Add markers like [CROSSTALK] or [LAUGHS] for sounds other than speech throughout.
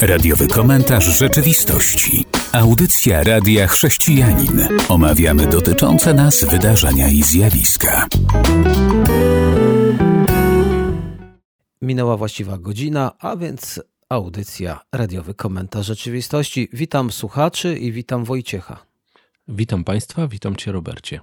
Radiowy komentarz rzeczywistości. Audycja Radia Chrześcijanin. Omawiamy dotyczące nas wydarzenia i zjawiska. Minęła właściwa godzina, a więc audycja Radiowy Komentarz Rzeczywistości. Witam słuchaczy i witam Wojciecha. Witam Państwa, witam Cię Robercie.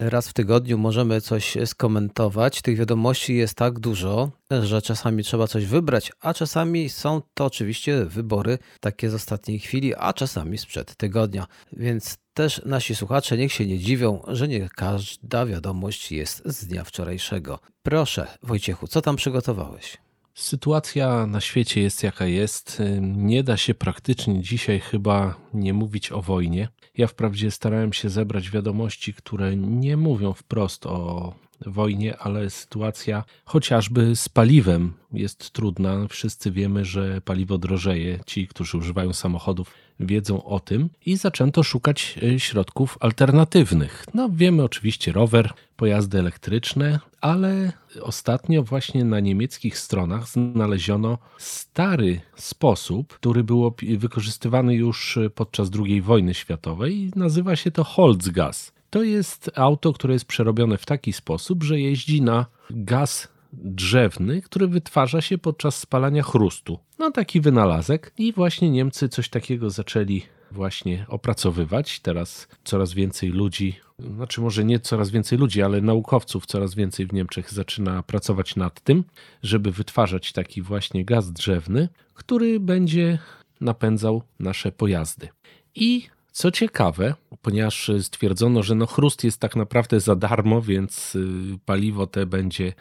Raz w tygodniu możemy coś skomentować. Tych wiadomości jest tak dużo, że czasami trzeba coś wybrać, a czasami są to oczywiście wybory takie z ostatniej chwili, a czasami sprzed tygodnia. Więc też nasi słuchacze niech się nie dziwią, że nie każda wiadomość jest z dnia wczorajszego. Proszę, Wojciechu, co tam przygotowałeś? Sytuacja na świecie jest jaka jest. Nie da się praktycznie dzisiaj chyba nie mówić o wojnie. Ja wprawdzie starałem się zebrać wiadomości, które nie mówią wprost o wojnie, ale sytuacja chociażby z paliwem jest trudna. Wszyscy wiemy, że paliwo drożeje. Ci, którzy używają samochodów, wiedzą o tym i zaczęto szukać e, środków alternatywnych. No, wiemy oczywiście rower, pojazdy elektryczne, ale ostatnio właśnie na niemieckich stronach znaleziono stary sposób, który był wykorzystywany już podczas II wojny światowej i nazywa się to Holzgas. To jest auto, które jest przerobione w taki sposób, że jeździ na gaz drzewny, który wytwarza się podczas spalania chrustu. No taki wynalazek i właśnie Niemcy coś takiego zaczęli właśnie opracowywać. Teraz coraz więcej ludzi, znaczy może nie coraz więcej ludzi, ale naukowców coraz więcej w Niemczech zaczyna pracować nad tym, żeby wytwarzać taki właśnie gaz drzewny, który będzie napędzał nasze pojazdy. I co ciekawe, ponieważ stwierdzono, że no chrust jest tak naprawdę za darmo, więc y, paliwo te będzie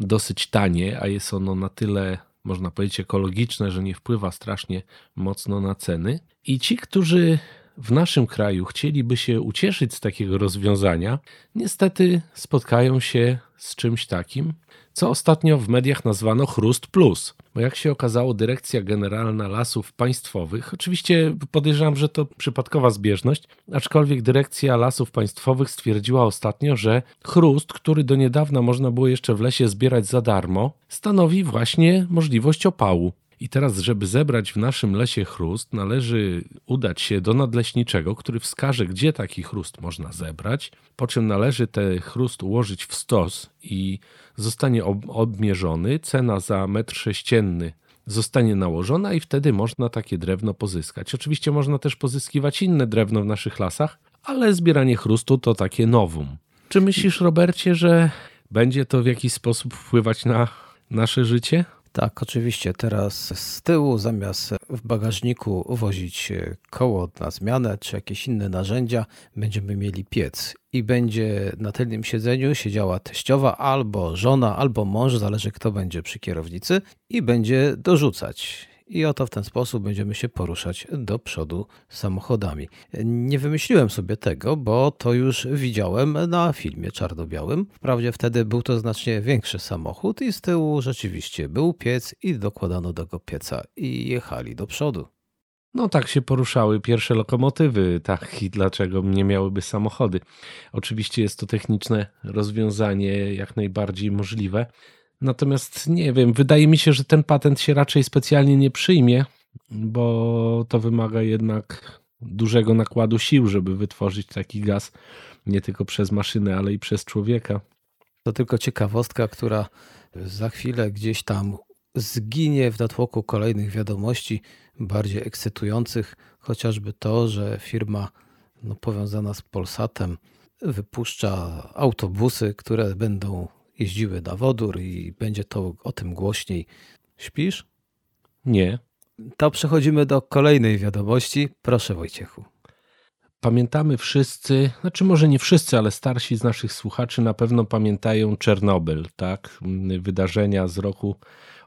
dosyć tanie, a jest ono na tyle, można powiedzieć, ekologiczne, że nie wpływa strasznie mocno na ceny. I ci, którzy w naszym kraju chcieliby się ucieszyć z takiego rozwiązania, niestety spotkają się z czymś takim, co ostatnio w mediach nazwano Chrust Plus. Bo jak się okazało, Dyrekcja Generalna Lasów Państwowych, oczywiście podejrzewam, że to przypadkowa zbieżność, aczkolwiek Dyrekcja Lasów Państwowych stwierdziła ostatnio, że chrust, który do niedawna można było jeszcze w lesie zbierać za darmo, stanowi właśnie możliwość opału. I teraz, żeby zebrać w naszym lesie chrust, należy udać się do nadleśniczego, który wskaże, gdzie taki chrust można zebrać, po czym należy ten chrust ułożyć w stos i zostanie obmierzony. Cena za metr sześcienny zostanie nałożona i wtedy można takie drewno pozyskać. Oczywiście można też pozyskiwać inne drewno w naszych lasach, ale zbieranie chrustu to takie nowum. Czy myślisz, Robercie, że będzie to w jakiś sposób wpływać na nasze życie? Tak, oczywiście. Teraz z tyłu zamiast w bagażniku wozić koło na zmianę czy jakieś inne narzędzia, będziemy mieli piec i będzie na tylnym siedzeniu siedziała teściowa albo żona, albo mąż, zależy kto będzie przy kierownicy i będzie dorzucać i oto w ten sposób będziemy się poruszać do przodu samochodami. Nie wymyśliłem sobie tego, bo to już widziałem na filmie czarno-białym. Wprawdzie wtedy był to znacznie większy samochód i z tyłu rzeczywiście był piec i dokładano do go pieca i jechali do przodu. No tak się poruszały pierwsze lokomotywy, tak i dlaczego nie miałyby samochody. Oczywiście jest to techniczne rozwiązanie jak najbardziej możliwe. Natomiast nie wiem, wydaje mi się, że ten patent się raczej specjalnie nie przyjmie, bo to wymaga jednak dużego nakładu sił, żeby wytworzyć taki gaz nie tylko przez maszynę, ale i przez człowieka. To tylko ciekawostka, która za chwilę gdzieś tam zginie w natłoku kolejnych wiadomości bardziej ekscytujących, chociażby to, że firma no, powiązana z Polsatem wypuszcza autobusy, które będą jeździły na wodór i będzie to o tym głośniej. Śpisz? Nie. To przechodzimy do kolejnej wiadomości. Proszę Wojciechu. Pamiętamy wszyscy, znaczy może nie wszyscy, ale starsi z naszych słuchaczy na pewno pamiętają Czernobyl, tak? Wydarzenia z roku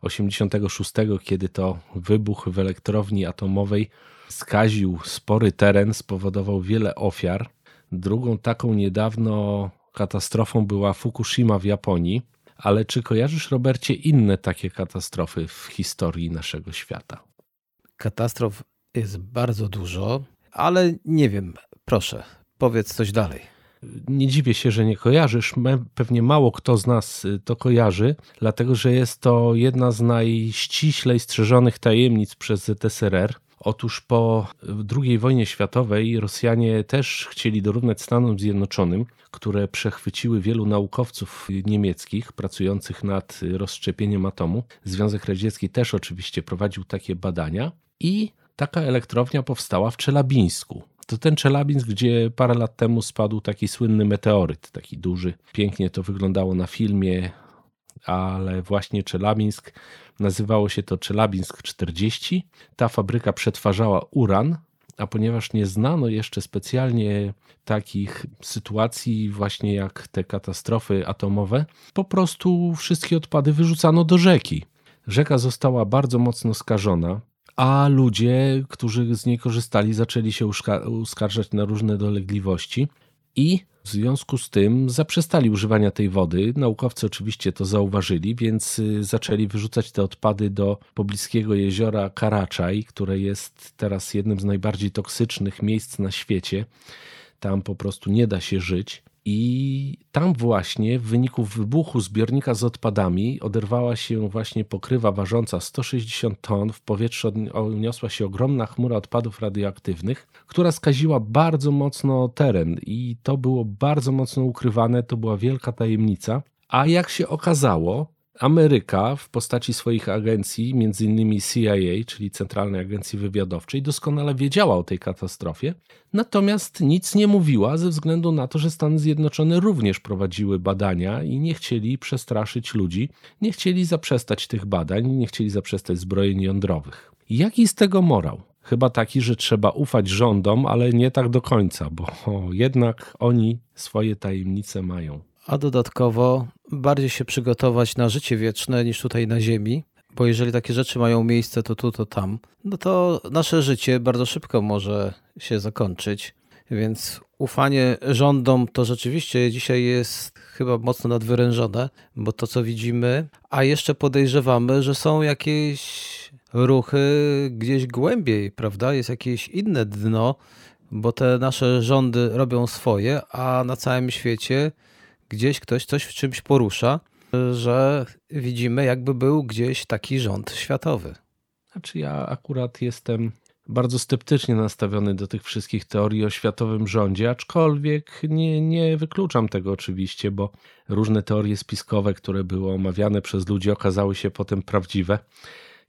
86, kiedy to wybuch w elektrowni atomowej skaził spory teren, spowodował wiele ofiar. Drugą taką niedawno katastrofą była Fukushima w Japonii. Ale czy kojarzysz, Robercie, inne takie katastrofy w historii naszego świata? Katastrof jest bardzo dużo, ale nie wiem, proszę, powiedz coś dalej. Nie dziwię się, że nie kojarzysz. Pewnie mało kto z nas y, to kojarzy, dlatego że jest to jedna z najściślej strzeżonych tajemnic przez ZSRR. Otóż po II wojnie światowej Rosjanie też chcieli dorównać Stanom Zjednoczonym, które przechwyciły wielu naukowców niemieckich pracujących nad rozszczepieniem atomu. Związek Radziecki też oczywiście prowadził takie badania i taka elektrownia powstała w Czelabińsku. To ten Czelabińsk, gdzie parę lat temu spadł taki słynny meteoryt, taki duży. Pięknie to wyglądało na filmie, ale właśnie Czelabińsk nazywało się to Czelabińsk 40. Ta fabryka przetwarzała uran, a ponieważ nie znano jeszcze specjalnie takich sytuacji, właśnie jak te katastrofy atomowe, po prostu wszystkie odpady wyrzucano do rzeki. Rzeka została bardzo mocno skażona a ludzie, którzy z niej korzystali, zaczęli się uskarżać na różne dolegliwości i w związku z tym zaprzestali używania tej wody. Naukowcy oczywiście to zauważyli, więc y, zaczęli wyrzucać te odpady do pobliskiego jeziora Karaczaj, które jest teraz jednym z najbardziej toksycznych miejsc na świecie. Tam po prostu nie da się żyć. I tam właśnie w wyniku wybuchu zbiornika z odpadami oderwała się właśnie pokrywa ważąca 160 ton. W powietrze uniosła się ogromna chmura odpadów radioaktywnych, która skaziła bardzo mocno teren i to było bardzo mocno ukrywane. To była wielka tajemnica. A jak się okazało, Ameryka w postaci swoich agencji, między innymi CIA, czyli Centralnej Agencji Wywiadowczej, doskonale wiedziała o tej katastrofie, natomiast nic nie mówiła ze względu na to, że Stany Zjednoczone również prowadziły badania i nie chcieli przestraszyć ludzi, nie chcieli zaprzestać tych badań, nie chcieli zaprzestać zbrojeń jądrowych. Jaki z tego morał? Chyba taki, że trzeba ufać rządom, ale nie tak do końca, bo jednak oni swoje tajemnice mają a dodatkowo bardziej się przygotować na życie wieczne niż tutaj na Ziemi, bo jeżeli takie rzeczy mają miejsce to tu, to tam, no to nasze życie bardzo szybko może się zakończyć. Więc ufanie rządom to rzeczywiście dzisiaj jest chyba mocno nadwyrężone, bo to co widzimy, a jeszcze podejrzewamy, że są jakieś ruchy gdzieś głębiej, prawda? Jest jakieś inne dno, bo te nasze rządy robią swoje, a na całym świecie gdzieś ktoś coś w czymś porusza, że widzimy, jakby był gdzieś taki rząd światowy. Znaczy, ja akurat jestem bardzo sceptycznie nastawiony do tych wszystkich teorii o światowym rządzie, aczkolwiek nie, nie wykluczam tego oczywiście, bo różne teorie spiskowe, które były omawiane przez ludzi, okazały się potem prawdziwe.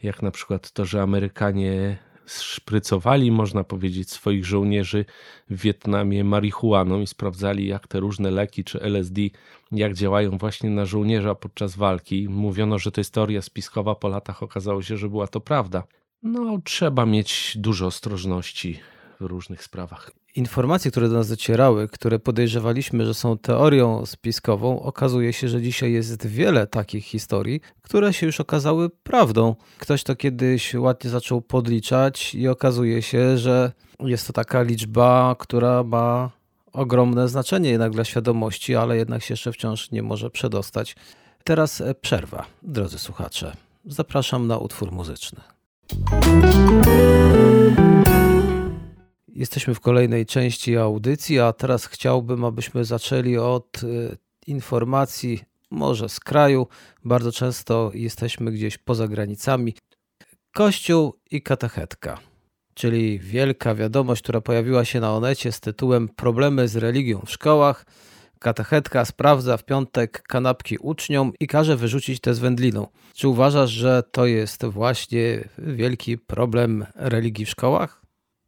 Jak na przykład to, że Amerykanie szprycowali, można powiedzieć, swoich żołnierzy w Wietnamie marihuaną i sprawdzali, jak te różne leki czy LSD, jak działają właśnie na żołnierza podczas walki. Mówiono, że to jest teoria spiskowa, po latach okazało się, że była to prawda. No, trzeba mieć dużo ostrożności w różnych sprawach. Informacje, które do nas docierały, które podejrzewaliśmy, że są teorią spiskową, okazuje się, że dzisiaj jest wiele takich historii, które się już okazały prawdą. Ktoś to kiedyś ładnie zaczął podliczać i okazuje się, że jest to taka liczba, która ma ogromne znaczenie jednak dla świadomości, ale jednak się jeszcze wciąż nie może przedostać. Teraz przerwa, drodzy słuchacze. Zapraszam na utwór muzyczny. Jesteśmy w kolejnej części audycji, a teraz chciałbym, abyśmy zaczęli od y, informacji może z kraju. Bardzo często jesteśmy gdzieś poza granicami. Kościół i katechetka, czyli wielka wiadomość, która pojawiła się na Onecie z tytułem Problemy z religią w szkołach. Katechetka sprawdza w piątek kanapki uczniom i każe wyrzucić te z wędliną. Czy uważasz, że to jest właśnie wielki problem religii w szkołach?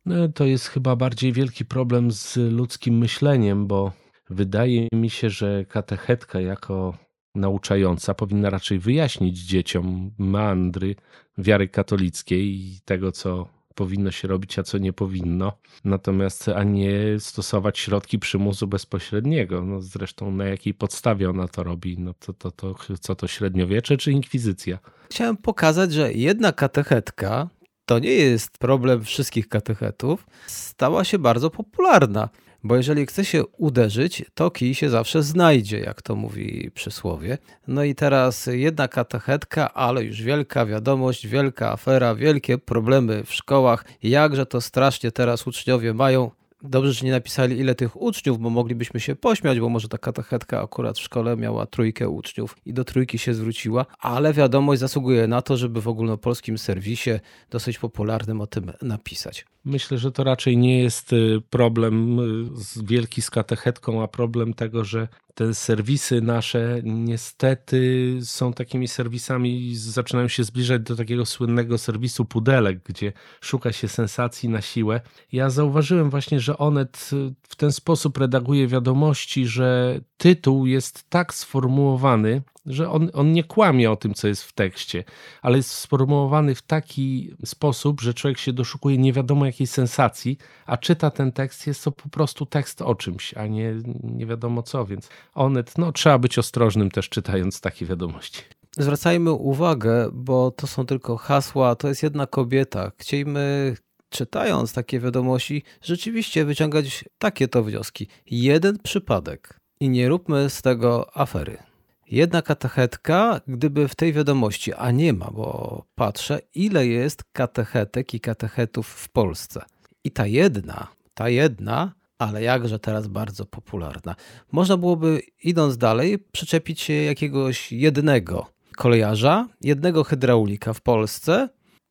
No, to jest chyba bardziej wielki problem z ludzkim myśleniem, bo wydaje mi się, że katechetka jako nauczająca powinna raczej wyjaśnić dzieciom mandry wiary katolickiej i tego, co powinno się robić, a co nie powinno. Natomiast, a nie stosować środki przymusu bezpośredniego. No zresztą na jakiej podstawie ona to robi? No to, to, to co to średniowiecze czy inkwizycja? Chciałem pokazać, że jedna katechetka to nie jest problem wszystkich katechetów, stała się bardzo popularna. Bo jeżeli chce się uderzyć, to kij się zawsze znajdzie, jak to mówi przysłowie. No i teraz jedna katechetka, ale już wielka wiadomość, wielka afera, wielkie problemy w szkołach. Jakże to strasznie teraz uczniowie mają Dobrze, że nie napisali ile tych uczniów, bo moglibyśmy się pośmiać, bo może ta katechetka akurat w szkole miała trójkę uczniów i do trójki się zwróciła, ale wiadomość zasługuje na to, żeby w ogólnopolskim serwisie dosyć popularnym o tym napisać. Myślę, że to raczej nie jest y, problem y, wielki z katechetką, a problem tego, że te serwisy nasze niestety są takimi serwisami, zaczynają się zbliżać do takiego słynnego serwisu pudelek, gdzie szuka się sensacji na siłę. Ja zauważyłem właśnie, że Onet w ten sposób redaguje wiadomości, że tytuł jest tak sformułowany, że on, on nie kłamie o tym, co jest w tekście, ale jest sformułowany w taki sposób, że człowiek się doszukuje nie wiadomo jakiej sensacji, a czyta ten tekst, jest to po prostu tekst o czymś, a nie, nie wiadomo co, więc onet, no trzeba być ostrożnym też czytając takie wiadomości. Zwracajmy uwagę, bo to są tylko hasła, to jest jedna kobieta. Chcielibyśmy czytając takie wiadomości, rzeczywiście wyciągać takie to wnioski. Jeden przypadek i nie róbmy z tego afery. Jedna katechetka, gdyby w tej wiadomości, a nie ma, bo patrzę, ile jest katechetek i katechetów w Polsce. I ta jedna, ta jedna, ale jakże teraz bardzo popularna. Można byłoby, idąc dalej, przyczepić się jakiegoś jednego kolejarza, jednego hydraulika w Polsce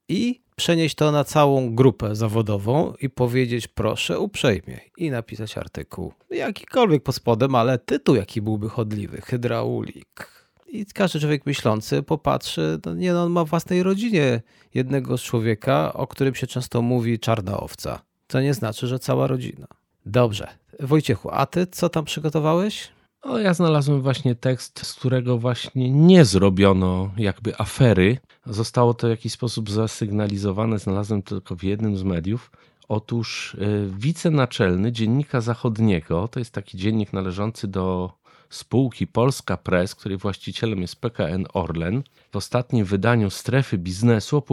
i przenieść to na całą grupę zawodową i powiedzieć proszę uprzejmie i napisać artykuł. Jakikolwiek pod spodem, ale tytuł jaki byłby chodliwy. Hydraulik. I każdy człowiek myślący popatrzy, no nie no, on ma w własnej rodzinie jednego człowieka, o którym się często mówi czarna owca. To nie znaczy, że cała rodzina. Dobrze. Wojciechu, a ty co tam przygotowałeś? O, ja znalazłem właśnie tekst, z którego właśnie nie zrobiono jakby afery. Zostało to w jakiś sposób zasygnalizowane, znalazłem tylko w jednym z mediów. Otóż y, wicenaczelny Dziennika Zachodniego, to jest taki dziennik należący do spółki Polska Press, której właścicielem jest PKN Orlen, w ostatnim wydaniu Strefy Biznesu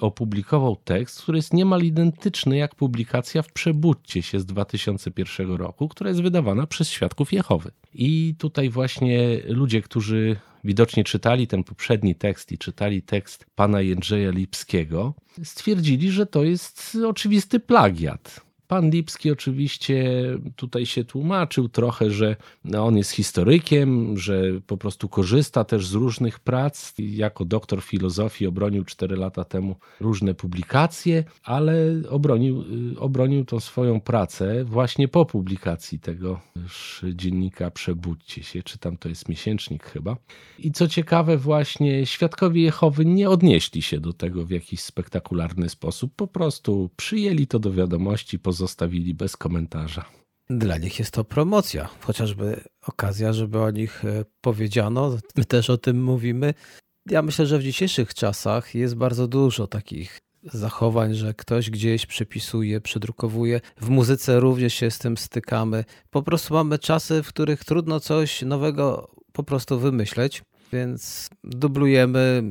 opublikował tekst, który jest niemal identyczny jak publikacja w Przebudźcie się z 2001 roku, która jest wydawana przez Świadków Jehowy. I tutaj właśnie ludzie, którzy widocznie czytali ten poprzedni tekst i czytali tekst pana Jędrzeja Lipskiego, stwierdzili, że to jest oczywisty plagiat. Pan Lipski oczywiście tutaj się tłumaczył trochę, że on jest historykiem, że po prostu korzysta też z różnych prac. Jako doktor filozofii obronił 4 lata temu różne publikacje, ale obronił, obronił tą swoją pracę właśnie po publikacji tego dziennika Przebudźcie się, czy tam to jest miesięcznik chyba. I co ciekawe, właśnie świadkowie Jehowy nie odnieśli się do tego w jakiś spektakularny sposób, po prostu przyjęli to do wiadomości, pozostawili bez komentarza. Dla nich jest to promocja, chociażby okazja, żeby o nich e, powiedziano. My też o tym mówimy. Ja myślę, że w dzisiejszych czasach jest bardzo dużo takich zachowań, że ktoś gdzieś przepisuje, przedrukowuje. W muzyce również się z tym stykamy. Po prostu mamy czasy, w których trudno coś nowego po prostu wymyśleć, więc dublujemy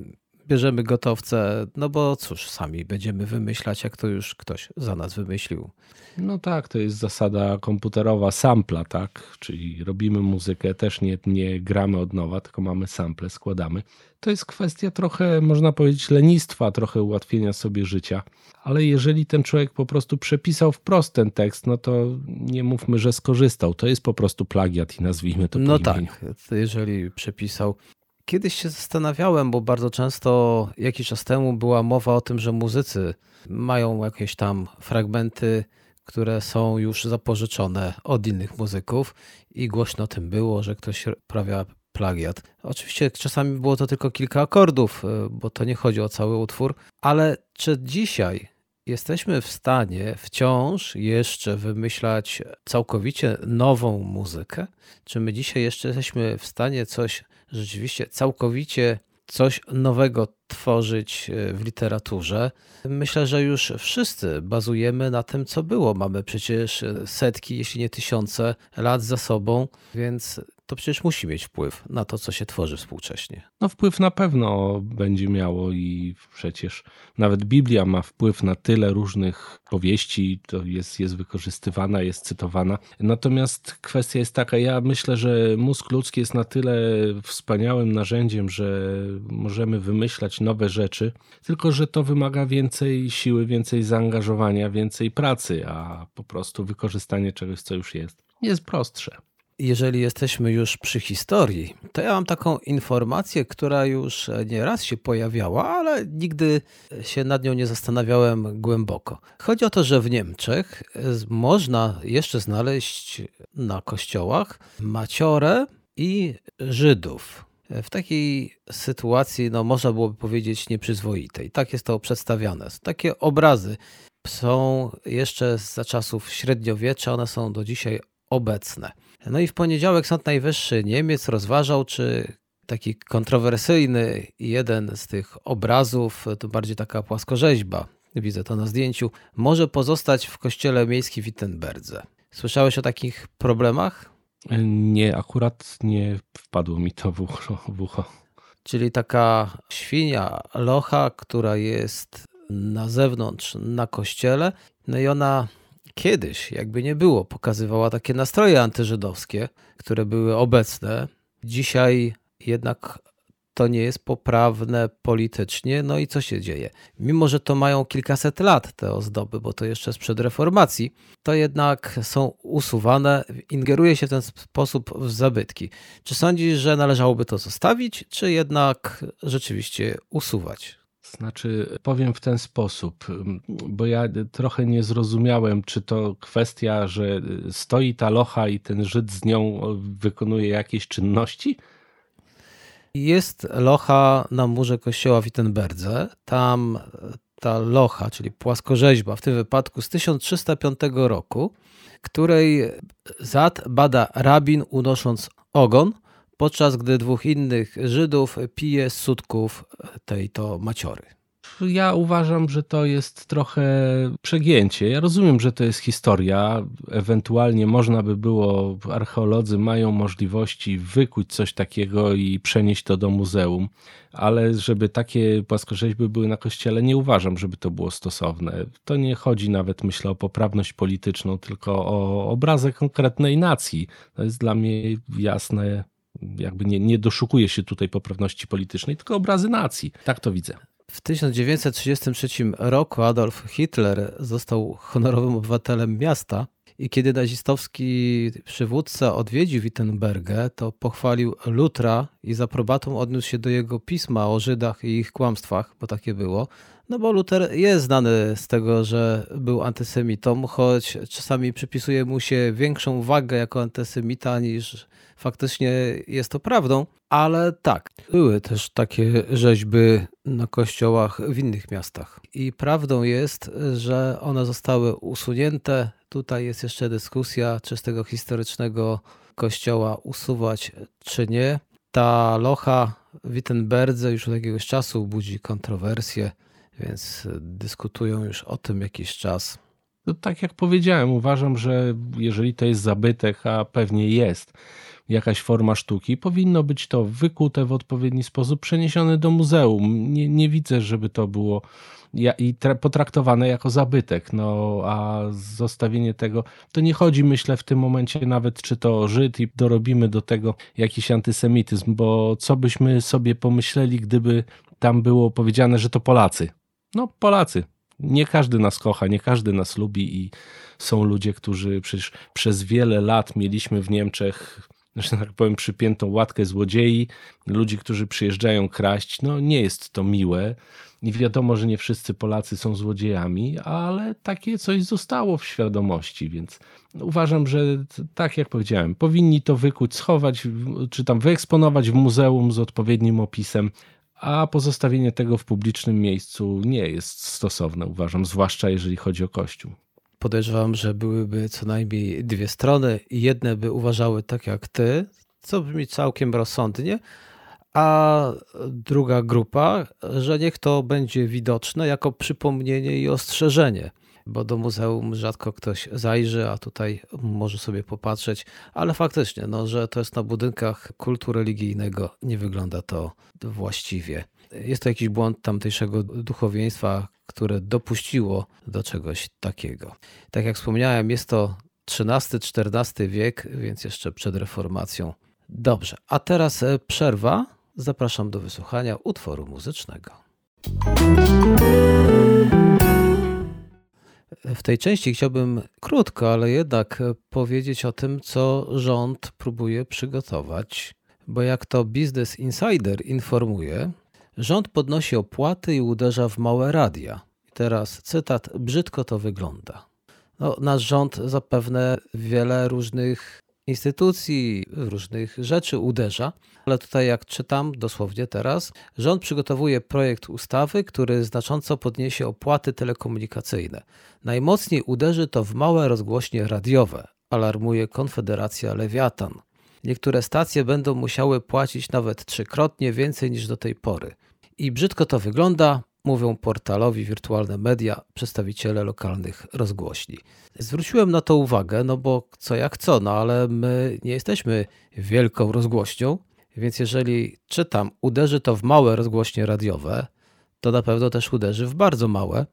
bierzemy gotowce, no bo cóż, sami będziemy wymyślać, jak to już ktoś za nas wymyślił. No tak, to jest zasada komputerowa sampla, tak? Czyli robimy muzykę, też nie, nie gramy od nowa, tylko mamy sample, składamy. To jest kwestia trochę, można powiedzieć, lenistwa, trochę ułatwienia sobie życia. Ale jeżeli ten człowiek po prostu przepisał wprost ten tekst, no to nie mówmy, że skorzystał. To jest po prostu plagiat i nazwijmy to No po tak, jeżeli przepisał. Kiedyś się zastanawiałem, bo bardzo często jakiś czas temu była mowa o tym, że muzycy mają jakieś tam fragmenty, które są już zapożyczone od innych muzyków i głośno o tym było, że ktoś prawia plagiat. Oczywiście czasami było to tylko kilka akordów, y, bo to nie chodzi o cały utwór, ale czy dzisiaj jesteśmy w stanie wciąż jeszcze wymyślać całkowicie nową muzykę? Czy my dzisiaj jeszcze jesteśmy w stanie coś rzeczywiście całkowicie coś nowego tworzyć e, w literaturze. Myślę, że już wszyscy bazujemy na tym, co było. Mamy przecież setki, jeśli nie tysiące lat za sobą, więc to przecież musi mieć wpływ na to, co się tworzy współcześnie. No wpływ na pewno będzie miało i przecież nawet Biblia ma wpływ na tyle różnych powieści, to jest, jest wykorzystywana, jest cytowana. Natomiast kwestia jest taka, ja myślę, że mózg ludzki jest na tyle wspaniałym narzędziem, że możemy wymyślać nowe rzeczy, tylko że to wymaga więcej siły, więcej zaangażowania, więcej pracy, a po prostu wykorzystanie czegoś, co już jest, jest prostsze. Jeżeli jesteśmy już przy historii, to ja mam taką informację, która już nieraz się pojawiała, ale nigdy się nad nią nie zastanawiałem głęboko. Chodzi o to, że w Niemczech można jeszcze znaleźć na kościołach maciorę i Żydów. W takiej sytuacji, no, można byłoby powiedzieć, nieprzyzwoitej. Tak jest to przedstawiane. Takie obrazy są jeszcze za czasów średniowiecza, one są do dzisiaj obecne. No i w poniedziałek Sąd Najwyższy Niemiec rozważał, czy taki kontrowersyjny jeden z tych obrazów, to bardziej taka płaskorzeźba, widzę to na zdjęciu, może pozostać w kościele miejskim w Wittenberdze. Słyszałeś o takich problemach? Nie, akurat nie wpadło mi to w ucho. W ucho. Czyli taka świnia, locha, która jest na zewnątrz, na kościele, no i ona kiedyś, jakby nie było, pokazywała takie nastroje antyżydowskie, które były obecne. Dzisiaj jednak to nie jest poprawne politycznie. No i co się dzieje? Mimo, że to mają kilkaset lat te ozdoby, bo to jeszcze sprzed reformacji, to jednak są usuwane, ingeruje się w ten sposób w zabytki. Czy sądzisz, że należałoby to zostawić, czy jednak rzeczywiście usuwać? Znaczy, powiem w ten sposób, bo ja trochę nie zrozumiałem, czy to kwestia, że stoi ta locha i ten Żyd z nią wykonuje jakieś czynności? Jest locha na murze kościoła w Wittenberdze. Tam ta locha, czyli płaskorzeźba, w tym wypadku z 1305 roku, której zad bada rabin unosząc ogon, podczas gdy dwóch innych Żydów pije z sutków tej to maciory. Ja uważam, że to jest trochę przegięcie. Ja rozumiem, że to jest historia. Ewentualnie można by było, archeolodzy mają możliwości wykuć coś takiego i przenieść to do muzeum, ale żeby takie płaskorzeźby były na kościele, nie uważam, żeby to było stosowne. To nie chodzi nawet, myślę, o poprawność polityczną, tylko o obrazę konkretnej nacji. To jest dla mnie jasne jakby nie, nie doszukuje się tutaj poprawności politycznej, tylko obrazy nacji. Tak to widzę. W 1933 roku Adolf Hitler został honorowym obywatelem miasta i kiedy nazistowski przywódca odwiedził Wittenbergę, to pochwalił Lutra i z aprobatą odniósł się do jego pisma o Żydach i ich kłamstwach, bo takie było. No bo Luther jest znany z tego, że był antysemitą, choć czasami przypisuje mu się większą wagę jako antysemita niż faktycznie jest to prawdą. Ale tak, były też takie rzeźby na kościołach w innych miastach. I prawdą jest, że one zostały usunięte. Tutaj jest jeszcze dyskusja, czy z tego historycznego kościoła usuwać, czy nie. Ta locha Wittenberdze już od jakiegoś czasu budzi kontrowersje, więc dyskutują już o tym jakiś czas. No, tak jak powiedziałem, uważam, że jeżeli to jest zabytek, a pewnie jest, jakaś forma sztuki, powinno być to wykute w odpowiedni sposób, przeniesione do muzeum. Nie, nie widzę, żeby to było i potraktowane jako zabytek. No a zostawienie tego, to nie chodzi, myślę, w tym momencie nawet, czy to Żyd i dorobimy do tego jakiś antysemityzm, bo co byśmy sobie pomyśleli, gdyby tam było powiedziane, że to Polacy. No, Polacy. Nie każdy nas kocha, nie każdy nas lubi i są ludzie, którzy przecież przez wiele lat mieliśmy w Niemczech że tak powiem, przypiętą łatkę złodziei, ludzi, którzy przyjeżdżają kraść. No nie jest to miłe i wiadomo, że nie wszyscy Polacy są złodziejami, ale takie coś zostało w świadomości, więc uważam, że tak jak powiedziałem, powinni to wykuć, schować, czy tam wyeksponować w muzeum z odpowiednim opisem, a pozostawienie tego w publicznym miejscu nie jest stosowne, uważam, zwłaszcza jeżeli chodzi o Kościół. Podejrzewam, że byłyby co najmniej dwie strony jedne by uważały tak jak ty, co brzmi całkiem rozsądnie, a druga grupa, że niech to będzie widoczne jako przypomnienie i ostrzeżenie. Bo do muzeum rzadko ktoś zajrzy, a tutaj może sobie popatrzeć, ale faktycznie, no, że to jest na budynkach kultu religijnego, nie wygląda to właściwie. Jest to jakiś błąd tamtejszego duchowieństwa, które dopuściło do czegoś takiego. Tak jak wspomniałem, jest to XIII-XIV wiek, więc jeszcze przed reformacją. Dobrze, a teraz e, przerwa. Zapraszam do wysłuchania utworu muzycznego. W tej części chciałbym krótko, ale jednak powiedzieć o tym, co rząd próbuje przygotować, bo jak to Business Insider informuje, rząd podnosi opłaty i uderza w małe radia. Teraz cytat: Brzydko to wygląda. No, nasz rząd zapewne wiele różnych instytucji, różnych rzeczy uderza, ale tutaj jak czytam dosłownie teraz, rząd przygotowuje projekt ustawy, który znacząco podniesie opłaty telekomunikacyjne. Najmocniej uderzy to w małe rozgłośnie radiowe, alarmuje Konfederacja Lewiatan. Niektóre stacje będą musiały płacić nawet trzykrotnie więcej niż do tej pory. I brzydko to wygląda, mówią portalowi Wirtualne Media przedstawiciele lokalnych rozgłośni. Zwróciłem na to uwagę, no bo co jak co, no ale my nie jesteśmy wielką rozgłośnią, więc jeżeli czytam, uderzy to w małe rozgłośnie radiowe, to na pewno też uderzy w bardzo małe.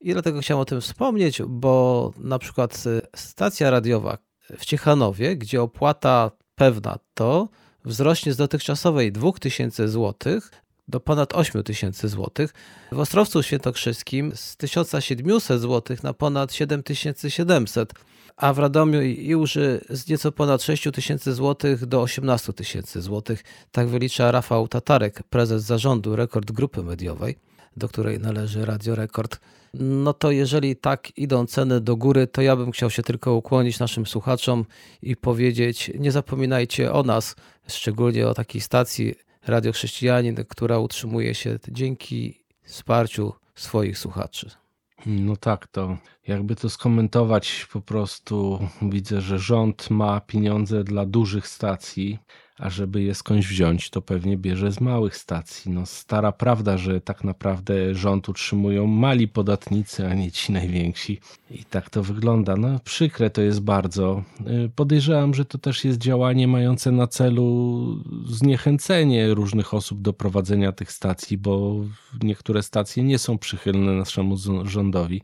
I dlatego chciałem o tym wspomnieć, bo na przykład stacja radiowa w Ciechanowie, gdzie opłata pewna to wzrośnie z dotychczasowej 2000 zł do ponad 8 tysięcy złotych. W Ostrowcu Świętokrzyskim z 1700 zł na ponad 7700, a w Radomiu i Iłży z nieco ponad 6 tysięcy złotych do 18 tysięcy złotych. Tak wylicza Rafał Tatarek, prezes zarządu Rekord Grupy Mediowej, do której należy Radio Rekord. No to jeżeli tak idą ceny do góry, to ja bym chciał się tylko ukłonić naszym słuchaczom i powiedzieć: nie zapominajcie o nas, szczególnie o takiej stacji Radio Chrześcijanin, która utrzymuje się dzięki wsparciu swoich słuchaczy. No tak, to jakby to skomentować, po prostu widzę, że rząd ma pieniądze dla dużych stacji, a żeby je skądś wziąć, to pewnie bierze z małych stacji. No stara prawda, że tak naprawdę rząd utrzymują mali podatnicy, a nie ci najwięksi. I tak to wygląda. No przykre to jest bardzo. Y, podejrzewam, że to też jest działanie mające na celu zniechęcenie różnych osób do prowadzenia tych stacji, bo niektóre stacje nie są przychylne naszemu rządowi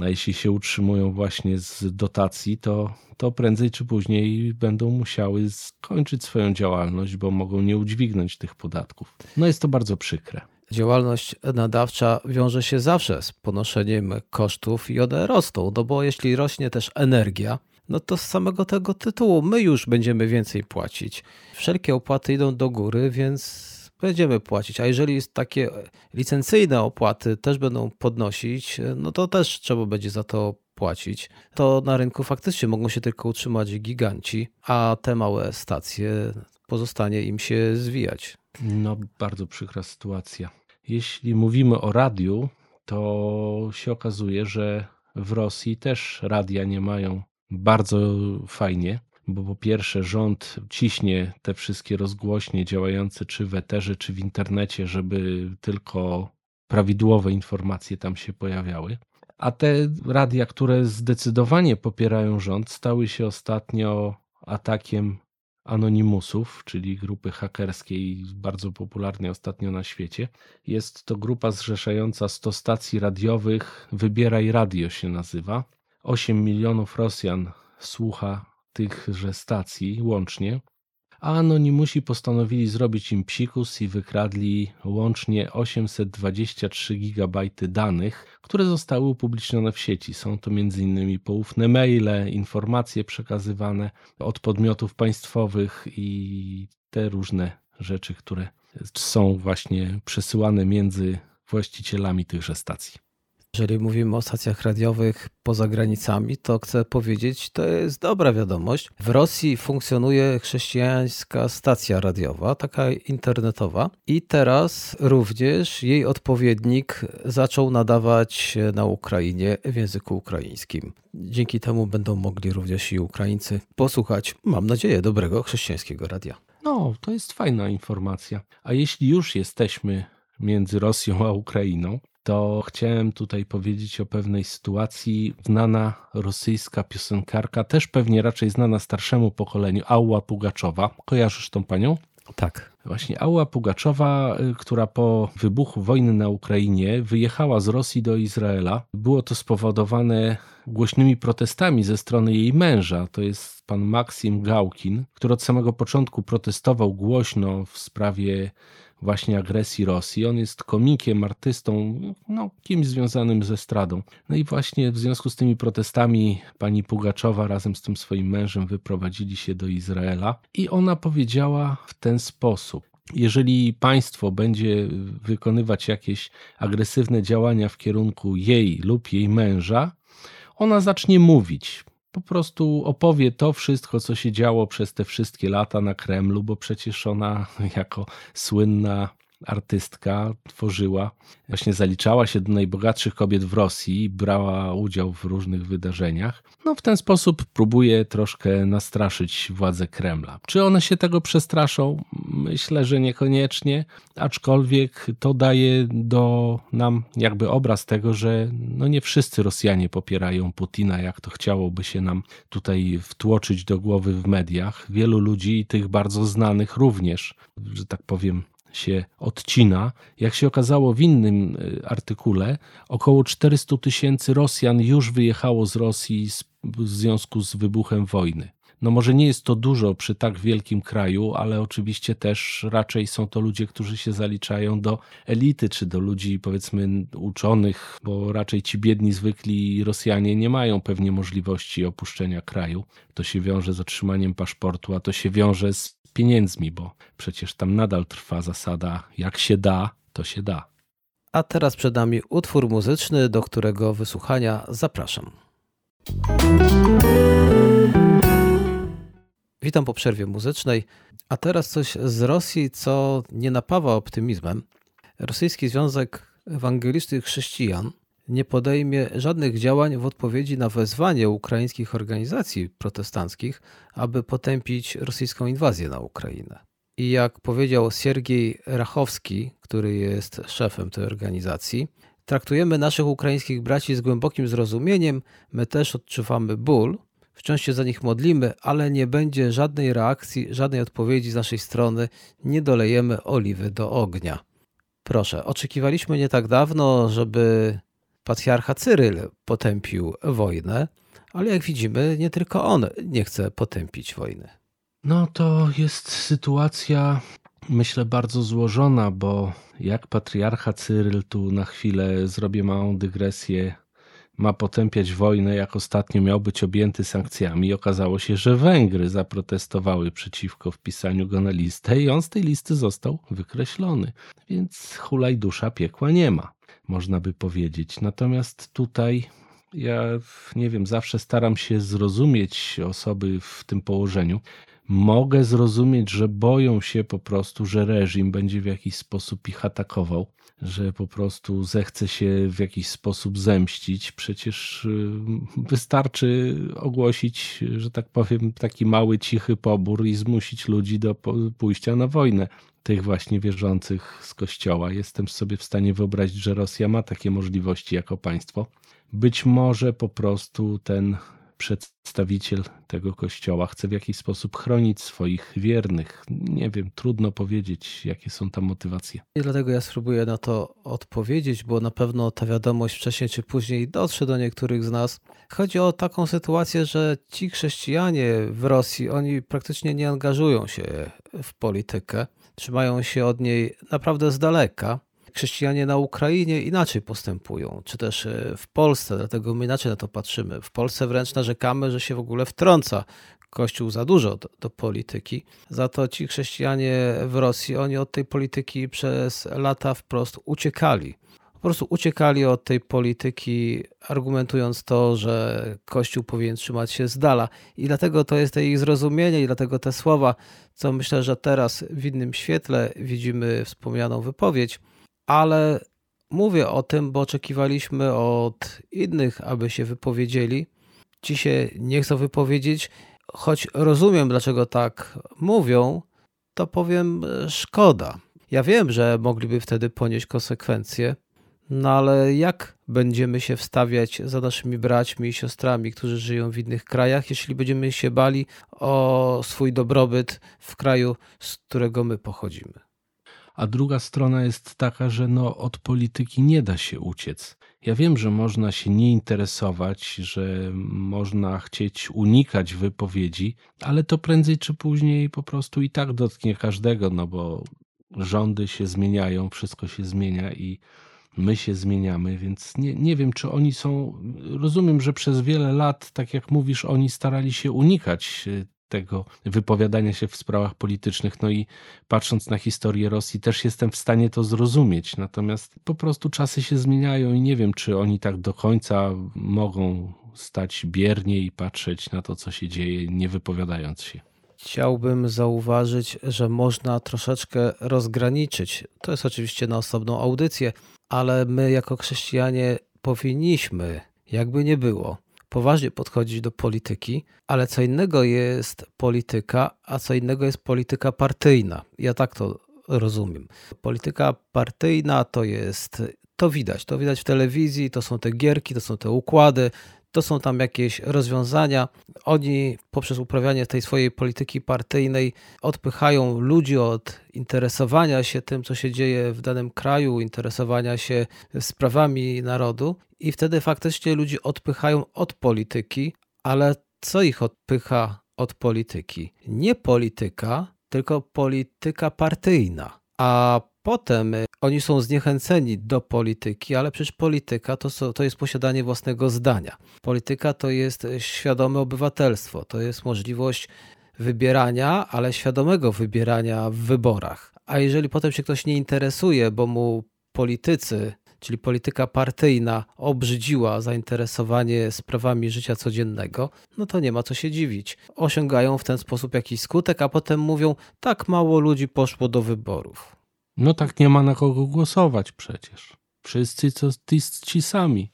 a jeśli się utrzymują właśnie z dotacji, to, to prędzej czy później będą musiały skończyć swoją działalność, bo mogą nie udźwignąć tych podatków. No jest to bardzo przykre. Działalność nadawcza wiąże się zawsze z ponoszeniem kosztów i one rosną, no bo jeśli rośnie też energia, no to z samego tego tytułu my już będziemy więcej płacić. Wszelkie opłaty idą do góry, więc będziemy płacić. A jeżeli takie licencyjne opłaty też będą podnosić, no to też trzeba będzie za to płacić. To na rynku faktycznie mogą się tylko utrzymać giganci, a te małe stacje pozostanie im się zwijać. No, bardzo przykra sytuacja. Jeśli mówimy o radiu, to się okazuje, że w Rosji też radia nie mają bardzo fajnie bo po pierwsze rząd ciśnie te wszystkie rozgłośnie działające czy w eterze, czy w internecie, żeby tylko prawidłowe informacje tam się pojawiały. A te radia, które zdecydowanie popierają rząd, stały się ostatnio atakiem Anonimusów, czyli grupy hakerskiej bardzo popularnej ostatnio na świecie. Jest to grupa zrzeszająca 100 stacji radiowych. Wybieraj radio się nazywa. 8 milionów Rosjan słucha tychże stacji łącznie, a Anonimusi postanowili zrobić im psikus i wykradli łącznie 823 GB danych, które zostały upublicznione w sieci. Są to m.in. poufne maile, informacje przekazywane od podmiotów państwowych i te różne rzeczy, które są właśnie przesyłane między właścicielami tychże stacji. Jeżeli mówimy o stacjach radiowych poza granicami, to chcę powiedzieć, to jest dobra wiadomość. W Rosji funkcjonuje chrześcijańska stacja radiowa, taka internetowa, i teraz również jej odpowiednik zaczął nadawać na Ukrainie w języku ukraińskim. Dzięki temu będą mogli również i Ukraińcy posłuchać, mam nadzieję, dobrego chrześcijańskiego radia. No, to jest fajna informacja. A jeśli już jesteśmy między Rosją a Ukrainą, to chciałem tutaj powiedzieć o pewnej sytuacji. Znana rosyjska piosenkarka, też pewnie raczej znana starszemu pokoleniu, Ała Pugaczowa. Kojarzysz tą panią? Tak. Właśnie Ała Pugaczowa, y, która po wybuchu wojny na Ukrainie wyjechała z Rosji do Izraela. Było to spowodowane głośnymi protestami ze strony jej męża, to jest pan Maksim Gałkin, który od samego początku protestował głośno w sprawie właśnie agresji Rosji. On jest komikiem, artystą, no, kimś związanym ze stradą. No i właśnie w związku z tymi protestami pani Pugaczowa razem z tym swoim mężem wyprowadzili się do Izraela i ona powiedziała w ten sposób. Jeżeli państwo będzie wykonywać jakieś agresywne działania w kierunku jej lub jej męża, ona zacznie mówić po prostu opowie to wszystko, co się działo przez te wszystkie lata na Kremlu, bo przecież ona [LAUGHS] jako słynna artystka tworzyła, właśnie zaliczała się do najbogatszych kobiet w Rosji, brała udział w różnych wydarzeniach. No w ten sposób próbuje troszkę nastraszyć władze Kremla. Czy one się tego przestraszą? Myślę, że niekoniecznie, aczkolwiek to daje do nam jakby obraz tego, że no nie wszyscy Rosjanie popierają Putina, jak to chciałoby się nam tutaj wtłoczyć do głowy w mediach. Wielu ludzi, tych bardzo znanych również, że tak powiem, się odcina. Jak się okazało w innym y, artykule, około 400 tysięcy Rosjan już wyjechało z Rosji w związku z wybuchem wojny. No może nie jest to dużo przy tak wielkim kraju, ale oczywiście też raczej są to ludzie, którzy się zaliczają do elity, czy do ludzi powiedzmy uczonych, bo raczej ci biedni, zwykli Rosjanie nie mają pewnie możliwości opuszczenia kraju. To się wiąże z otrzymaniem paszportu, a to się wiąże z pieniędzmi, bo przecież tam nadal trwa zasada jak się da, to się da. A teraz przed nami utwór muzyczny, do którego wysłuchania zapraszam. Witam po przerwie muzycznej, a teraz coś z Rosji, co nie napawa optymizmem. Rosyjski Związek Ewangelicznych Chrześcijan nie podejmie żadnych działań w odpowiedzi na wezwanie ukraińskich organizacji protestanckich, aby potępić rosyjską inwazję na Ukrainę. I jak powiedział Siergiej Rachowski, który jest szefem tej organizacji, traktujemy naszych ukraińskich braci z głębokim zrozumieniem, my też odczuwamy ból, wciąż się za nich modlimy, ale nie będzie żadnej reakcji, żadnej odpowiedzi z naszej strony, nie dolejemy oliwy do ognia. Proszę, oczekiwaliśmy nie tak dawno, żeby patriarcha Cyryl potępił wojnę, ale jak widzimy, nie tylko on nie chce potępić wojny. No to jest sytuacja, myślę, bardzo złożona, bo jak patriarcha Cyryl, tu na chwilę zrobię małą dygresję, ma potępiać wojnę, jak ostatnio miał być objęty sankcjami. Okazało się, że Węgry zaprotestowały przeciwko wpisaniu go na listę i on z tej listy został wykreślony. Więc hulaj dusza piekła nie ma można by powiedzieć. Natomiast tutaj ja nie wiem, zawsze staram się zrozumieć osoby w tym położeniu. Mogę zrozumieć, że boją się po prostu, że reżim będzie w jakiś sposób ich atakował, że po prostu zechce się w jakiś sposób zemścić. Przecież y, wystarczy ogłosić, że tak powiem, taki mały, cichy pobór i zmusić ludzi do pójścia na wojnę tych właśnie wierzących z kościoła. Jestem sobie w stanie wyobrazić, że Rosja ma takie możliwości jako państwo. Być może po prostu ten przedstawiciel tego kościoła chce w jakiś sposób chronić swoich wiernych. Nie wiem, trudno powiedzieć, jakie są tam motywacje. I dlatego ja spróbuję na to odpowiedzieć, bo na pewno ta wiadomość wcześniej czy później dotrze do niektórych z nas. Chodzi o taką sytuację, że ci chrześcijanie w Rosji, oni praktycznie nie angażują się w politykę trzymają się od niej naprawdę z daleka. Chrześcijanie na Ukrainie inaczej postępują, czy też e, w Polsce, dlatego my inaczej na to patrzymy. W Polsce wręcz narzekamy, że się w ogóle wtrąca Kościół za dużo do, do, polityki. Za to ci chrześcijanie w Rosji, oni od tej polityki przez lata wprost uciekali po prostu uciekali od tej polityki, argumentując to, że Kościół powinien trzymać się z dala. I dlatego to jest ich zrozumienie, i dlatego te słowa, co myślę, że teraz w innym świetle widzimy wspomnianą wypowiedź, ale mówię o tym, bo oczekiwaliśmy od innych, aby się wypowiedzieli. Ci się nie chcą wypowiedzieć, choć rozumiem, dlaczego tak mówią, to powiem szkoda. Ja wiem, że mogliby wtedy ponieść konsekwencje, No ale jak będziemy się wstawiać za naszymi braćmi i siostrami, którzy żyją w innych krajach, jeśli będziemy się bali o swój dobrobyt w kraju, z którego my pochodzimy? A druga strona jest taka, że no, od polityki nie da się uciec. Ja wiem, że można się nie interesować, że można chcieć unikać wypowiedzi, ale to prędzej czy później po prostu i tak dotknie każdego, no bo rządy się zmieniają, wszystko się zmienia i my się zmieniamy, więc nie, nie wiem, czy oni są. Rozumiem, że przez wiele lat, tak jak mówisz, oni starali się unikać e, tego wypowiadania się w sprawach politycznych. No i patrząc na historię Rosji, też jestem w stanie to zrozumieć. Natomiast po prostu czasy się zmieniają i nie wiem, czy oni tak do końca mogą stać biernie i patrzeć na to, co się dzieje, nie wypowiadając się. Chciałbym zauważyć, że można troszeczkę rozgraniczyć. To jest oczywiście na osobną audycję, ale my jako chrześcijanie powinniśmy, jakby nie było, poważnie podchodzić do polityki, ale co innego jest polityka, a co innego jest polityka partyjna. Ja tak to rozumiem. Polityka partyjna to jest, to widać, to widać w telewizji, to są te gierki, to są te układy, to są tam jakieś rozwiązania. Oni poprzez uprawianie tej swojej polityki partyjnej odpychają ludzi od interesowania się tym, co się dzieje w danym kraju, interesowania się sprawami narodu, i wtedy faktycznie ludzi odpychają od polityki, ale co ich odpycha od polityki? Nie polityka, tylko polityka partyjna. A potem y, oni są zniechęceni do polityki, ale przecież polityka to, to jest posiadanie własnego zdania. Polityka to jest świadome obywatelstwo, to jest możliwość wybierania, ale świadomego wybierania w wyborach. A jeżeli potem się ktoś nie interesuje, bo mu politycy, czyli polityka partyjna, obrzydziła zainteresowanie sprawami życia codziennego, no to nie ma co się dziwić. Osiągają w ten sposób jakiś skutek, a potem mówią: tak mało ludzi poszło do wyborów. No tak nie ma na kogo głosować przecież. Wszyscy to ci sami.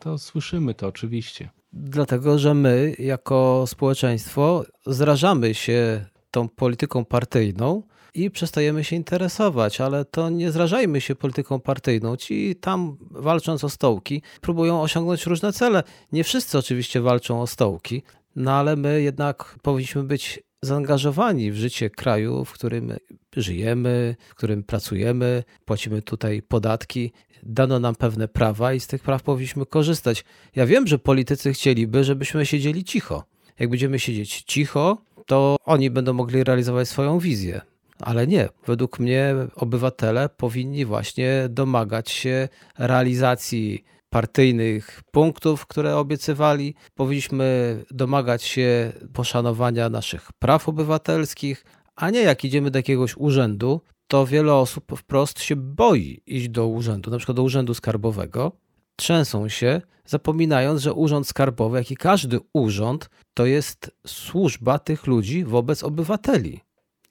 To słyszymy to oczywiście. Dlatego, że my jako społeczeństwo zrażamy się tą polityką partyjną i przestajemy się interesować, ale to nie zrażajmy się polityką partyjną. Ci tam walcząc o stołki próbują osiągnąć różne cele. Nie wszyscy oczywiście walczą o stołki, no ale my jednak powinniśmy być zaangażowani w życie kraju, w którym żyjemy, w którym pracujemy, płacimy tutaj podatki. Dano nam pewne prawa i z tych praw powinniśmy korzystać. Ja wiem, że politycy chcieliby, żebyśmy siedzieli cicho. Jak będziemy siedzieć cicho, to oni będą mogli realizować swoją wizję. Ale nie, według mnie obywatele powinni właśnie domagać się realizacji partyjnych punktów, które obiecywali. Powinniśmy domagać się poszanowania naszych praw obywatelskich, a nie jak idziemy do jakiegoś urzędu, to wiele osób wprost się boi iść do urzędu, na przykład do urzędu skarbowego. Trzęsą się, zapominając, że urząd skarbowy, jak i każdy urząd, to jest służba tych ludzi wobec obywateli.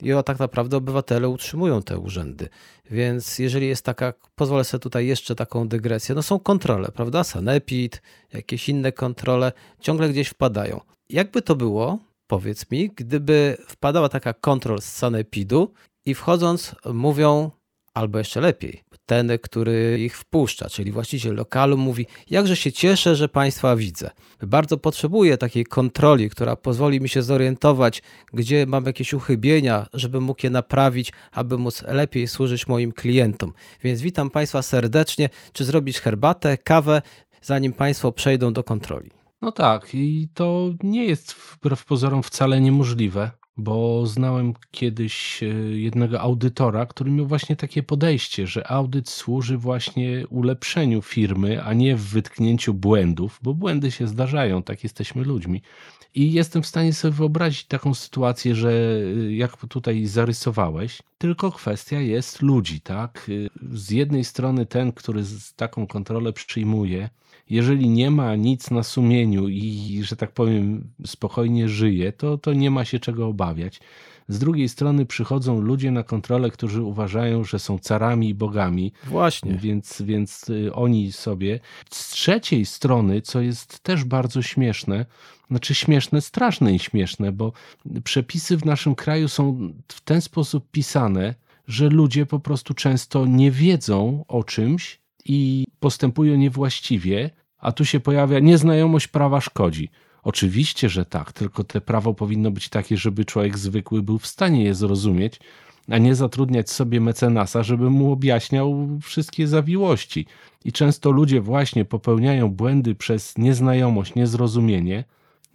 I o tak naprawdę obywatele utrzymują te urzędy. Więc jeżeli jest taka, pozwolę sobie tutaj jeszcze taką dygresję, no są kontrole, prawda? Sanepid, jakieś inne kontrole ciągle gdzieś wpadają. Jakby to było, powiedz mi, gdyby wpadała taka kontrol z sanepidu i wchodząc mówią, albo jeszcze lepiej, ten, który ich wpuszcza, czyli właściciel lokalu mówi: Jakże się cieszę, że Państwa widzę. Bardzo potrzebuję takiej kontroli, która pozwoli mi się zorientować, gdzie mam jakieś uchybienia, żeby mógł je naprawić, aby móc lepiej służyć moim klientom. Więc witam Państwa serdecznie. Czy zrobić herbatę, kawę, zanim Państwo przejdą do kontroli? No tak, i to nie jest wbrew pozorom wcale niemożliwe bo znałem kiedyś e, jednego audytora, który miał właśnie takie podejście, że audyt służy właśnie ulepszeniu firmy, a nie wytknięciu błędów, bo błędy się zdarzają, tak jesteśmy ludźmi. I jestem w stanie sobie wyobrazić taką sytuację, że e, jak tutaj zarysowałeś, tylko kwestia jest ludzi, tak? E, z jednej strony ten, który taką kontrolę przyjmuje, jeżeli nie ma nic na sumieniu i, że tak powiem, spokojnie żyje, to, to nie ma się czego obawiać. Z drugiej strony przychodzą ludzie na kontrolę, którzy uważają, że są carami i bogami. Właśnie. Więc, więc y, oni sobie. Z trzeciej strony, co jest też bardzo śmieszne, znaczy śmieszne, straszne i śmieszne, bo przepisy w naszym kraju są w ten sposób pisane, że ludzie po prostu często nie wiedzą o czymś i postępują niewłaściwie, a tu się pojawia nieznajomość prawa szkodzi. Oczywiście, że tak, tylko te prawo powinno być takie, żeby człowiek zwykły był w stanie je zrozumieć, a nie zatrudniać sobie mecenasa, żeby mu objaśniał wszystkie zawiłości. I często ludzie właśnie popełniają błędy przez nieznajomość, niezrozumienie,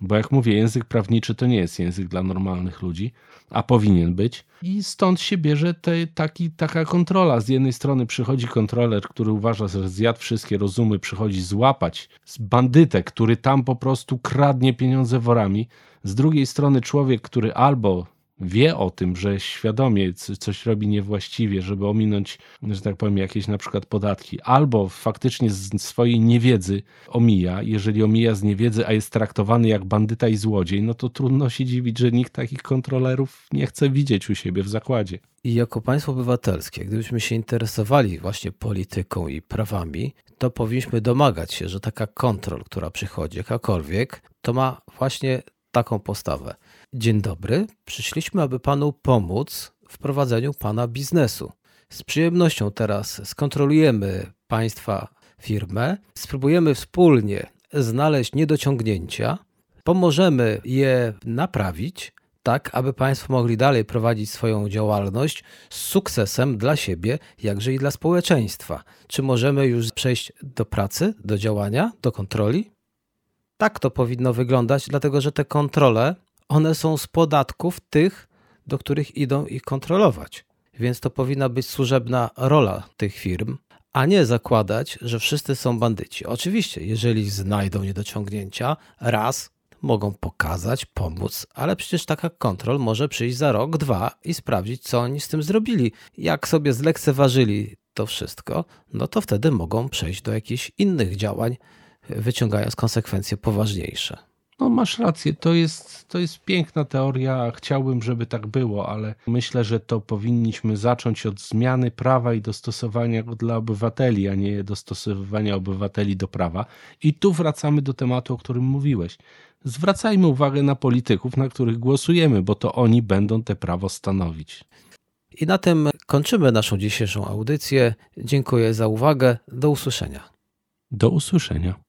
bo jak mówię, język prawniczy to nie jest język dla normalnych ludzi, a powinien być. I stąd się bierze te, taki, taka kontrola. Z jednej strony przychodzi kontroler, który uważa, że zjadł wszystkie rozumy, przychodzi złapać bandytę, który tam po prostu kradnie pieniądze worami. Z drugiej strony człowiek, który albo wie o tym, że świadomie coś robi niewłaściwie, żeby ominąć, że tak powiem, jakieś na przykład podatki, albo faktycznie z swojej niewiedzy omija, jeżeli omija z niewiedzy, a jest traktowany jak bandyta i złodziej, no to trudno się dziwić, że nikt takich kontrolerów nie chce widzieć u siebie w zakładzie. I jako państwo obywatelskie, gdybyśmy się interesowali właśnie polityką i prawami, to powinniśmy domagać się, że taka kontrol, która przychodzi, jakakolwiek, to ma właśnie taką postawę. Dzień dobry, przyszliśmy, aby panu pomóc w prowadzeniu pana biznesu. Z przyjemnością teraz skontrolujemy państwa firmę, spróbujemy wspólnie znaleźć niedociągnięcia, pomożemy je naprawić, tak aby Państwo mogli dalej prowadzić swoją działalność z sukcesem dla siebie, jakże i dla społeczeństwa. Czy możemy już przejść do pracy, do działania, do kontroli? Tak to powinno wyglądać, dlatego że te kontrole one są z podatków tych, do których idą ich kontrolować. Więc to powinna być służebna rola tych firm, a nie zakładać, że wszyscy są bandyci. Oczywiście, jeżeli znajdą niedociągnięcia, raz mogą pokazać, pomóc, ale przecież taka kontrol może przyjść za rok, dwa i sprawdzić, co oni z tym zrobili. Jak sobie zlekceważyli to wszystko, no to wtedy mogą przejść do jakichś innych działań, wyciągając konsekwencje poważniejsze. No masz rację, to jest, to jest piękna teoria, chciałbym, żeby tak było, ale myślę, że to powinniśmy zacząć od zmiany prawa i dostosowania go dla obywateli, a nie dostosowywania obywateli do prawa. I tu wracamy do tematu, o którym mówiłeś. Zwracajmy uwagę na polityków, na których głosujemy, bo to oni będą te prawo stanowić. I na tym kończymy naszą dzisiejszą audycję. Dziękuję za uwagę. Do usłyszenia. Do usłyszenia.